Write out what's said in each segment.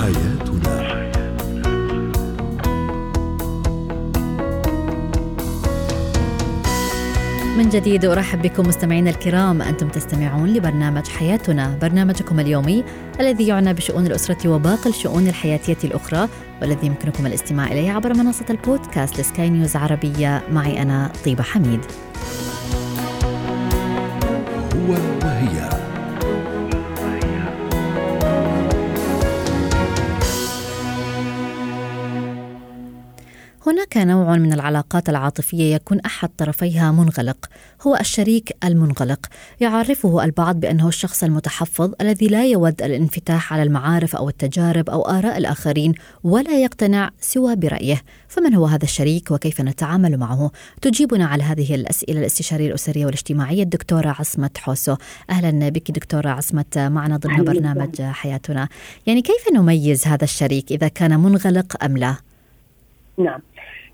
حياتنا. من جديد أرحب بكم مستمعينا الكرام. أنتم تستمعون لبرنامج حياتنا. برنامجكم اليومي الذي يعنى بشؤون الأسرة وباقي الشؤون الحياتية الأخرى والذي يمكنكم الاستماع إليه عبر منصة البودكاست لسكاي نيوز عربية. معي أنا طيبة حميد. هو وهي. هناك نوع من العلاقات العاطفية يكون أحد طرفيها منغلق هو الشريك المنغلق. يعرفه البعض بأنه الشخص المتحفظ الذي لا يود الانفتاح على المعارف أو التجارب أو آراء الآخرين ولا يقتنع سوى برأيه. فمن هو هذا الشريك وكيف نتعامل معه؟ تجيبنا على هذه الأسئلة الاستشارية الأسرية والاجتماعية الدكتورة عصمت حوسو. أهلا بك دكتورة عصمت معنا ضمن برنامج حياتنا. يعني كيف نميز هذا الشريك إذا كان منغلق أم لا؟ نعم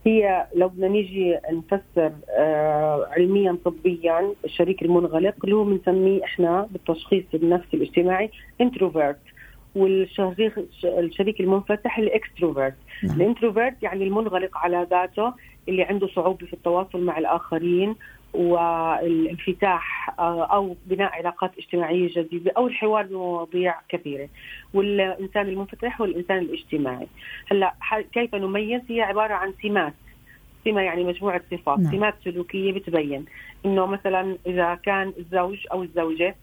هي لو بدنا نيجي نفسر آه علميا طبيا الشريك المنغلق اللي هو بنسميه إحنا بالتشخيص النفسي الاجتماعي introvert والشريك الشريك المنفتح ال extrovert نعم. الانتروفيرت يعني المنغلق على ذاته اللي عنده صعوبة في التواصل مع الآخرين والانفتاح آه، أو بناء علاقات اجتماعية جديدة أو الحوار بمواضيع كثيرة. والإنسان المنفتح والإنسان الاجتماعي. هلأ كيف نميز؟ هي عبارة عن سمات. سمة يعني مجموعة صفات. نعم. سمات سلوكية بتبين إنه مثلا إذا كان الزوج أو الزوجة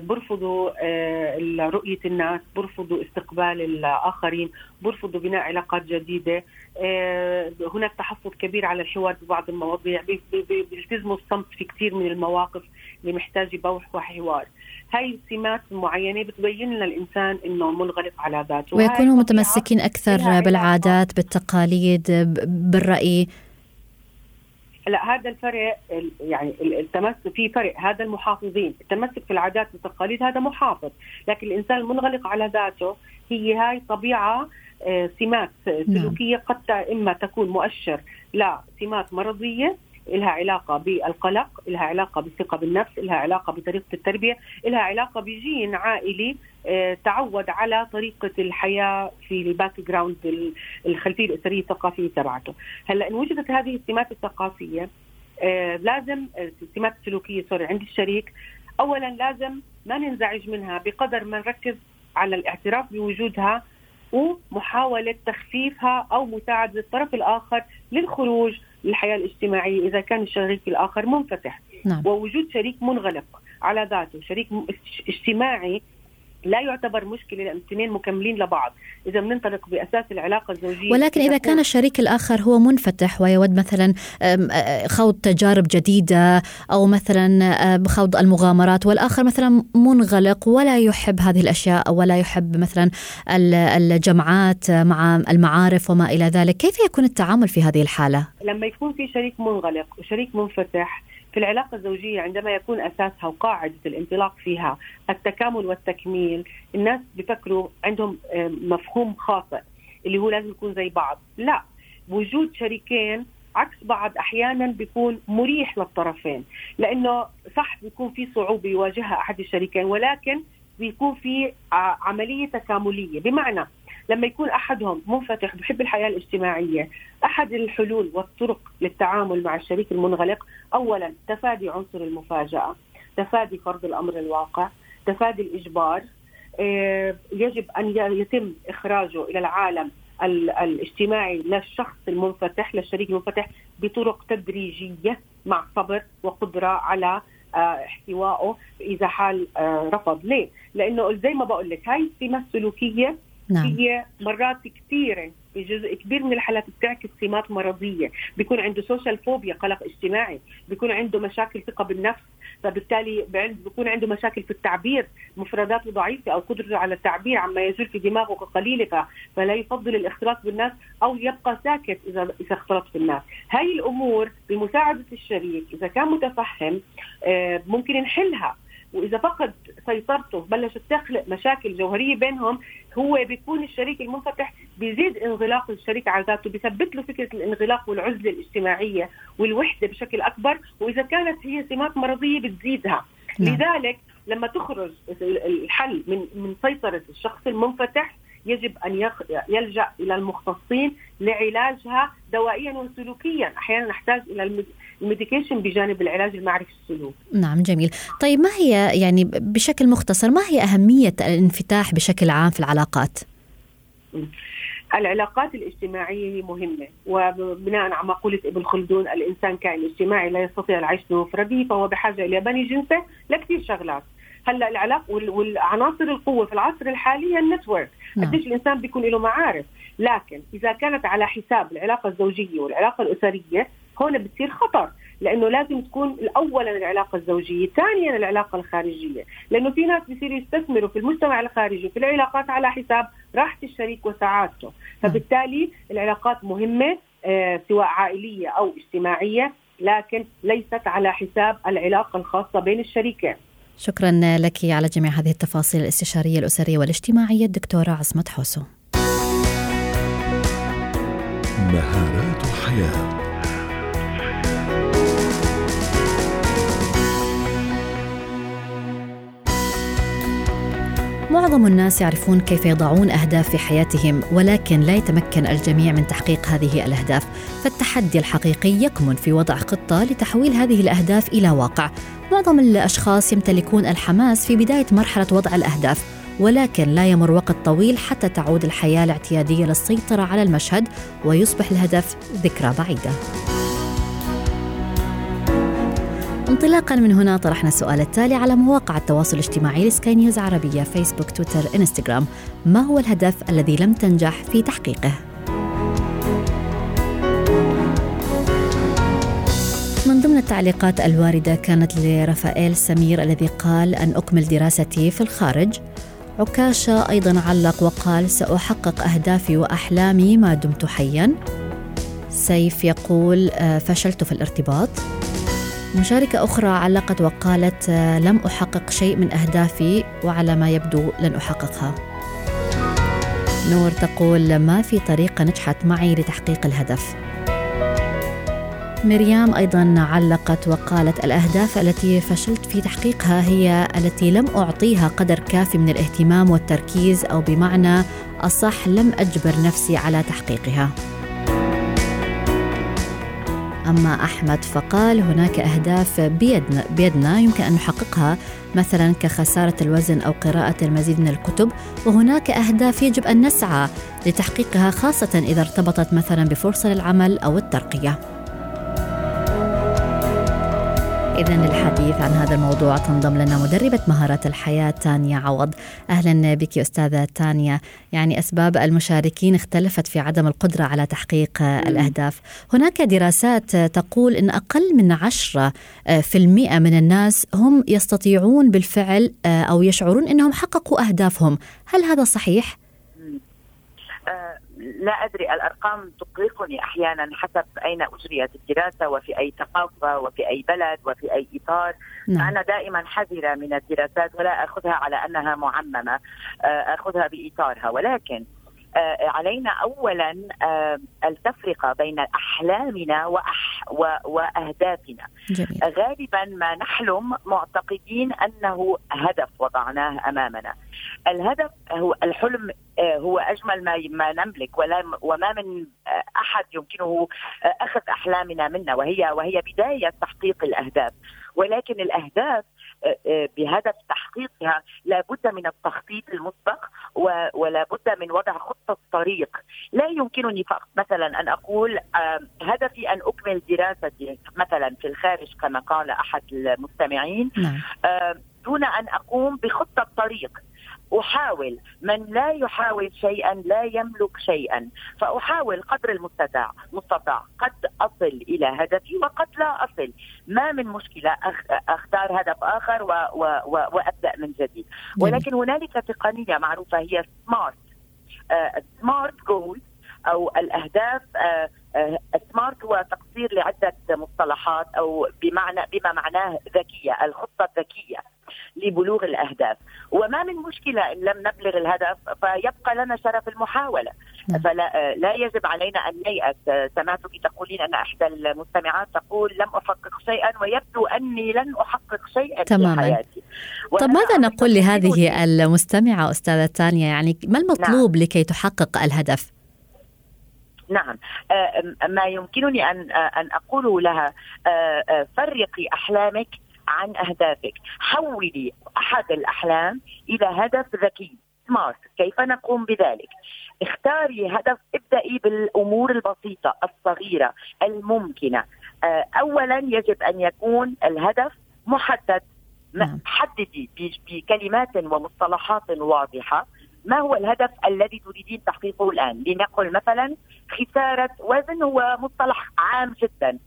برفضوا آه، رؤية الناس برفضوا استقبال الآخرين برفضوا بناء علاقات جديدة. آه، هناك تحفظ كبير على الحوار ببعض المواضيع بيلتزموا الصمت في كثير من المواقف اللي محتاجة بوح وحوار هاي السمات معينة بتبين لنا الإنسان إنه منغلق على ذاته. ويكونوا متمسكين أكثر بالعادات بالتقاليد بالرأي. لا هذا الفرق يعني التمسك في فرق هذا المحافظين التمسك في العادات والتقاليد هذا محافظ لكن الإنسان المنغلق على ذاته هي هاي طبيعة آه، سمات. سلوكية قد إما تكون مؤشر لسمات مرضية لها علاقة بالقلق لها علاقة بالثقة بالنفس لها علاقة بطريقة التربية لها علاقة بجين عائلي آه، تعود على طريقة الحياة في ال background الخلفية الأسرية الثقافية تبعته. هلأ إن وجدت هذه السمات الثقافية آه، لازم السمات السلوكية سوري عند الشريك أولا لازم ما ننزعج منها بقدر ما نركز على الاعتراف بوجودها ومحاولة تخفيفها أو مساعدة الطرف الآخر للخروج للحياة الاجتماعية إذا كان الشريك الآخر منفتح نعم. ووجود شريك منغلق على ذاته شريك اجتماعي لا يعتبر مشكلة لأن الاثنين مكملين لبعض، إذا بننطلق بأساس العلاقة الزوجية ولكن إذا كان الشريك الآخر هو منفتح ويود مثلا خوض تجارب جديدة أو مثلا خوض المغامرات والآخر مثلا منغلق ولا يحب هذه الأشياء ولا يحب مثلا الجمعات مع المعارف وما إلى ذلك، كيف يكون التعامل في هذه الحالة؟ لما يكون في شريك منغلق وشريك منفتح في العلاقة الزوجية عندما يكون أساسها وقاعدة الانطلاق فيها التكامل والتكميل الناس بفكروا عندهم مفهوم خاطئ اللي هو لازم يكون زي بعض. لا وجود شريكين عكس بعض أحيانا بيكون مريح للطرفين لأنه صح بيكون في صعوبة يواجهها أحد الشريكين ولكن بيكون في عملية تكاملية. بمعنى لما يكون أحدهم منفتح بحب الحياة الاجتماعية أحد الحلول والطرق للتعامل مع الشريك المنغلق اولا تفادي عنصر المفاجأة تفادي فرض الأمر الواقع تفادي الإجبار آه، يجب أن يتم إخراجه إلى العالم الاجتماعي للشخص المنفتح للشريك المنفتح بطرق تدريجية مع صبر وقدرة على آه، احتوائه إذا حال آه، رفض ليه؟ لأنه زي ما بقول لك هاي السمه السلوكيه نعم. هي مرات كثيرة جزء كبير من الحالات بتعكس سمات مرضية. بيكون عنده سوشيال فوبيا قلق اجتماعي بيكون عنده مشاكل ثقة بالنفس فبالتالي بيكون عنده مشاكل في التعبير مفرداته ضعيفة أو قدرته على التعبير عما يجول في دماغه قليله فلا يفضل الاختلاط بالناس أو يبقى ساكت اذا إذا اختلط بالناس هاي الأمور بمساعدة الشريك إذا كان متفهم آه، ممكن نحلها. وإذا فقد سيطرته بلشت تخلق مشاكل جوهرية بينهم هو بيكون الشريك المنفتح بيزيد انغلاق الشريك على ذاته بيثبت له فكرة الانغلاق والعزلة الاجتماعية والوحدة بشكل أكبر وإذا كانت هي سمات مرضية بتزيدها نعم. لذلك لما تخرج الحل من من سيطرة الشخص المنفتح يجب أن يلجأ إلى المختصين لعلاجها دوائيا وسلوكيا، أحيانا نحتاج إلى الميديكيشن بجانب العلاج المعرفي السلوك. نعم جميل، طيب ما هي يعني بشكل مختصر ما هي أهمية الانفتاح بشكل عام في العلاقات؟ العلاقات الاجتماعية مهمة وبناء على مقولة ابن خلدون الإنسان كائن اجتماعي لا يستطيع العيش بمفرده فهو بحاجة إلى بني جنسه لكثير شغلات هلا العلاقه والعناصر القوة في العصر الحالي هي النتورك. نعم. قديش الإنسان بيكون له معارف. لكن إذا كانت على حساب العلاقة الزوجية والعلاقة الأسرية هون بتصير خطر. لأنه لازم تكون اولا العلاقة الزوجية، ثانيا العلاقة الخارجية، لأنه في ناس بيصيروا يستثمروا في المجتمع الخارجي في العلاقات على حساب راحة الشريك وسعادته، فبالتالي العلاقات مهمة آه سواء عائلية أو اجتماعية لكن ليست على حساب العلاقة الخاصة بين الشريكين. شكرا لك على جميع هذه التفاصيل الاستشارية الأسرية والاجتماعية الدكتورة عصمت حوسو. مهارات حياه معظم الناس يعرفون كيف يضعون أهداف في حياتهم ولكن لا يتمكن الجميع من تحقيق هذه الأهداف. فالتحدي الحقيقي يكمن في وضع خطة لتحويل هذه الأهداف إلى واقع. معظم الأشخاص يمتلكون الحماس في بداية مرحلة وضع الأهداف ولكن لا يمر وقت طويل حتى تعود الحياة الاعتيادية للسيطرة على المشهد ويصبح الهدف ذكرى بعيدة انطلاقا من هنا طرحنا السؤال التالي على مواقع التواصل الاجتماعي لسكاي نيوز عربية فيسبوك تويتر إنستغرام ما هو الهدف الذي لم تنجح في تحقيقه؟ من ضمن التعليقات الواردة كانت لرفائيل سمير الذي قال أن أكمل دراستي في الخارج. عكاشة أيضا علق وقال سأحقق أهدافي وأحلامي ما دمت حيا. سيف يقول آه، فشلت في الارتباط. مشاركة أخرى علقت وقالت آه، لم أحقق شيء من أهدافي وعلى ما يبدو لن أحققها. نور تقول ما في طريقة نجحت معي لتحقيق الهدف. مريم أيضا علقت وقالت الأهداف التي فشلت في تحقيقها هي التي لم أعطيها قدر كافي من الاهتمام والتركيز أو بمعنى أصح لم أجبر نفسي على تحقيقها. أما أحمد فقال هناك أهداف بيدنا, بيدنا يمكن أن نحققها مثلا كخسارة الوزن أو قراءة المزيد من الكتب وهناك أهداف يجب أن نسعى لتحقيقها خاصة إذا ارتبطت مثلا بفرصة للعمل أو الترقية. إذا للحديث عن هذا الموضوع تنضم لنا مدربة مهارات الحياة تانيا عوض. أهلا بك أستاذة تانيا. يعني أسباب المشاركين اختلفت في عدم القدرة على تحقيق الأهداف. هناك دراسات تقول أن أقل من عشرة في المئة من الناس هم يستطيعون بالفعل أو يشعرون أنهم حققوا أهدافهم. هل هذا صحيح؟ لا أدري الأرقام تقلقني أحيانا حسب أين اجريت الدراسة وفي أي ثقافه وفي أي بلد وفي أي إطار نعم. أنا دائما حذرة من الدراسات ولا أخذها على أنها معممة آه، أخذها بإطارها ولكن علينا اولا آه، التفرقة بين أحلامنا وأح وأهدافنا. جميل. غالبا ما نحلم معتقدين أنه هدف وضعناه أمامنا. الهدف هو الحلم آه، هو أجمل ما ما نملك ولا وما من أحد يمكنه أخذ أحلامنا منا وهي وهي بداية تحقيق الأهداف. ولكن الأهداف بهدف تحقيقها لابد من التخطيط المسبق ولا بد من وضع خطة طريق لا يمكنني فقط مثلا أن أقول هدفي أن أكمل دراستي مثلا في الخارج كما قال أحد المستمعين. نعم. دون أن أقوم بخطة طريق أحاول من لا يحاول شيئا لا يملك شيئا. فأحاول قدر المستطاع مستطاع قد أصل إلى هدفي وقد لا أصل. ما من مشكلة أختار هدف آخر و و و وأبدأ من جديد. ولكن هنالك تقنية معروفة هي سمارت سمارت جولز أو الأهداف سمارت هو تقصير لعدة مصطلحات أو بمعنى بما معناه ذكية الخطة الذكية. لبلوغ الأهداف وما من مشكلة إن لم نبلغ الهدف فيبقى لنا شرف المحاولة. فلا لا يجب علينا أن نيأس سمعتك تقولين أن إحدى المستمعات تقول لم أحقق شيئا ويبدو أني لن أحقق شيئا تماما. في حياتي طب ماذا نقول لهذه المستمعة أستاذة تانيا يعني ما المطلوب نعم. لكي تحقق الهدف؟ نعم ما يمكنني أن أن أقوله لها فرقي أحلامك عن أهدافك. حولي أحد الأحلام إلى هدف ذكي سمارت كيف نقوم بذلك؟ اختاري هدف ابدأي بالأمور البسيطة الصغيرة الممكنة. أولا يجب أن يكون الهدف محدد. نعم. حددي بكلمات ومصطلحات واضحة. ما هو الهدف الذي تريدين تحقيقه الآن؟ لنقل مثلا خسارة وزن هو مصطلح عام جدا.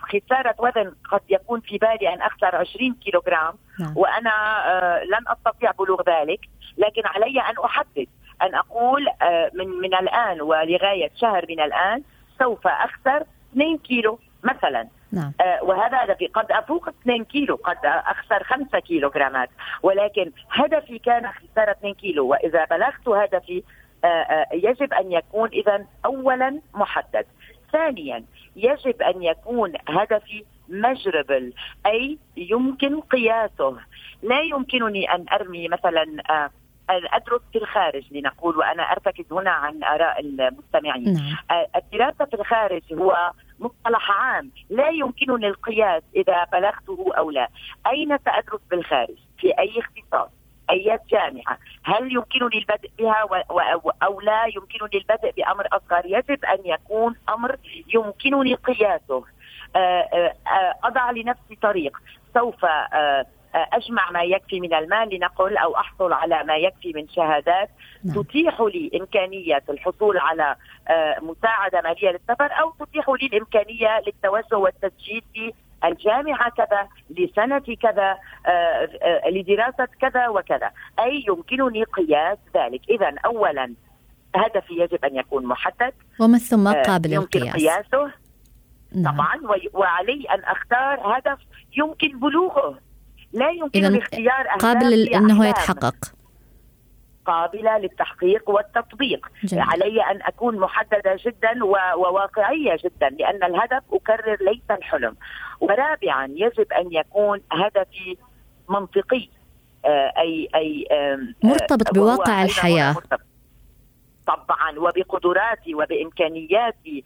خسارة وزن قد يكون في بالي أن أخسر 20 كيلوغرام نعم. وأنا آه لن أستطيع بلوغ ذلك لكن علي أن أحدد أن أقول آه من من الآن ولغاية شهر من الآن سوف أخسر 2 كيلو مثلا نعم. آه وهذا هدفي قد أفوق 2 كيلو قد أخسر 5 كيلو جرامات ولكن هدفي كان خسارة 2 كيلو وإذا بلغت هدفي يجب أن يكون اذا اولا محدد ثانيا يجب أن يكون هدفي مجربل أي يمكن قياسه. لا يمكنني أن أرمي مثلا آه ادرس في الخارج لنقول وأنا أرتكز هنا عن آراء المستمعين. نعم. آه، الدراسة في الخارج هو مصطلح عام. لا يمكنني القياس إذا بلغته أو لا. أين سادرس بالخارج في أي اختصاص؟ اي جامعة. هل يمكنني البدء بها أو لا؟ يمكنني البدء بأمر أصغر. يجب أن يكون أمر يمكنني قياسه آه، آه، أضع لنفسي طريق. سوف أجمع ما يكفي من المال لنقل أو أحصل على ما يكفي من شهادات نعم. تتيح لي امكانيه الحصول على آه، مساعدة مالية للسفر أو تتيح لي الإمكانية للتوسع والتسجيل في الجامعة كذا لسنة كذا آه، آه، لدراسة كذا وكذا. أي يمكنني قياس ذلك. إذا أولا هدفي يجب أن يكون محدد. ومن ثم قابل يمكن القياس. قياسه. نعم. طبعا وعلي أن أختار هدف يمكن بلوغه. لا يمكن اختيار قابل إنه يتحقق. قابلة للتحقيق والتطبيق. جميل. علي أن أكون محددة جدا وواقعية جدا لأن الهدف أكرر ليس الحلم. ورابعا يجب أن يكون هدفي منطقي. آه، اي أي مرتبط بواقع الحياة. مرتبط. طبعا وبقدراتي وبإمكانياتي.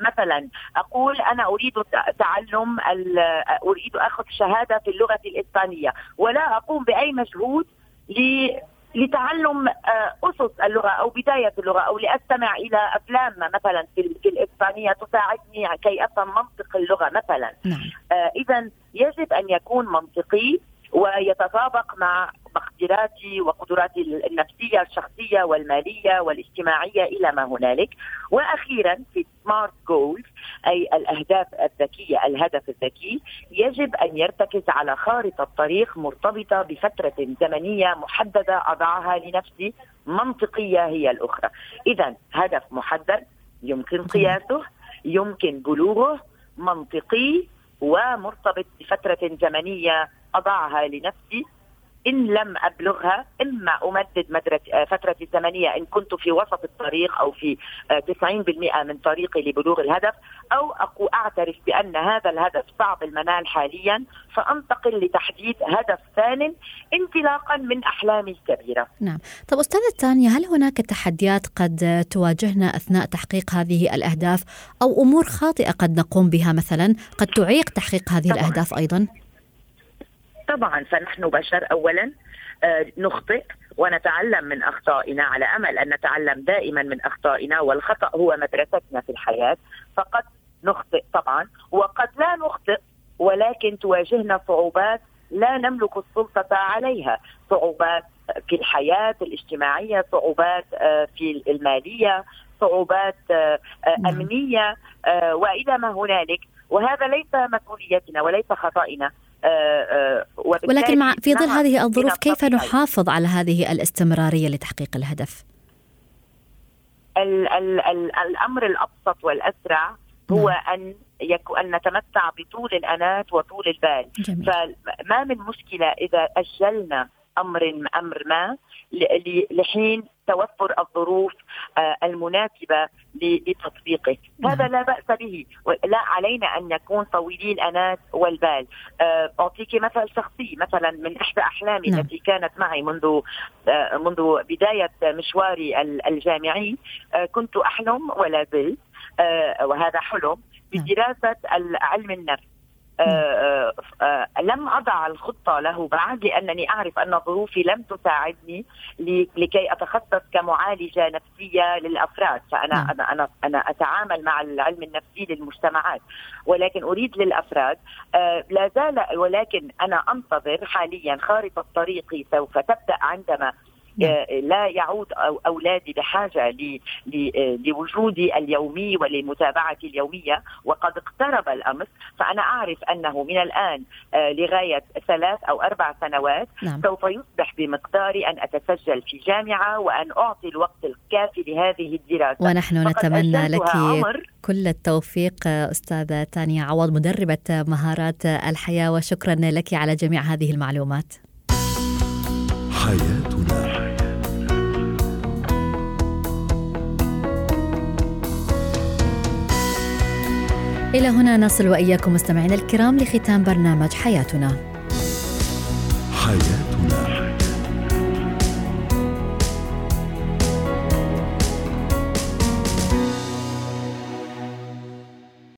مثلا أقول أنا أريد تعلم أريد أخذ شهادة في اللغة الإسبانية ولا أقوم بأي مجهود لتعلم آه، أسس اللغة أو بداية اللغة أو لأستمع إلى أفلام مثلا في الاسبانيه تساعدني كي أفهم منطق اللغة مثلا نعم. آه، اذا يجب أن يكون منطقي ويتطابق مع مقدراتي وقدراتي النفسية الشخصية والمالية والاجتماعية إلى ما هنالك وأخيرا في سمارت جولز أي الأهداف الذكية الهدف الذكي يجب أن يرتكز على خارطة طريق مرتبطة بفترة زمنية محددة أضعها لنفسي منطقية هي الأخرى. اذا هدف محدد يمكن قياسه يمكن بلوغه منطقي ومرتبط بفترة زمنية أضعها لنفسي إن لم أبلغها إما أمدد مدرة آه، فترة الزمنية إن كنت في وسط الطريق أو في 90% آه، من طريقي لبلوغ الهدف أو أقو أعترف بأن هذا الهدف صعب المنال حاليا فأنتقل لتحديد هدف ثان انطلاقا من أحلامي الكبيرة نعم طب أستاذة تانيا هل هناك تحديات قد تواجهنا أثناء تحقيق هذه الأهداف أو أمور خاطئة قد نقوم بها مثلا قد تعيق تحقيق هذه طبعا. الأهداف أيضا؟ طبعا فنحن بشر اولا آه، نخطئ ونتعلم من أخطائنا على أمل أن نتعلم دائما من أخطائنا والخطأ هو مدرستنا في الحياة. فقد نخطئ طبعا وقد لا نخطئ ولكن تواجهنا صعوبات لا نملك السلطة عليها. صعوبات في الحياة الاجتماعية صعوبات آه، في المالية صعوبات آه، نعم. أمنية وإلى ما هنالك. وهذا ليس مسؤوليتنا وليس خطأنا. ولكن مع في ظل هذه الظروف كيف نحافظ على هذه الاستمرارية لتحقيق الهدف؟ ال ال ال الأمر الأبسط والأسرع هو نعم. أن يكون أن نتمتع بطول الأنات وطول البال جميل. فما من مشكلة إذا أجلنا أمر أمر ما لحين توفر الظروف آه، المناسبة لتطبيقه، هذا لا بأس به، لا علينا أن نكون طويلي الانات والبال. آه، أعطيك مثل شخصي مثلا من إحدى أحلامي نعم. التي كانت معي منذ آه، منذ بداية مشواري الجامعي كنت أحلم ولا زلت وهذا حلم نعم. بدراسة علم النفس آه، آه، آه، لم أضع الخطة له بعد لأنني أعرف أن ظروفي لم تساعدني لكي اتخصص كمعالجة نفسية للأفراد فانا نعم. أنا أنا أنا أتعامل مع العلم النفسي للمجتمعات ولكن أريد للأفراد لا زال ولكن أنا أنتظر حاليا خارطة طريقي سوف تبدأ عندما لا يعود أولادي بحاجة لوجودي اليومي ولمتابعتي اليومية وقد اقترب الامس فأنا أعرف أنه من الآن آه، لغاية ثلاث أو أربع سنوات نعم. سوف يصبح بمقداري أن أتسجل في جامعة وأن أعطي الوقت الكافي لهذه الدراسة. ونحن نتمنى لك كل التوفيق أستاذة تانيا عوض مدربة مهارات الحياة. وشكرا لك على جميع هذه المعلومات. حياتنا إلى هنا نصل وإياكم مستمعينا الكرام لختام برنامج حياتنا. حياتنا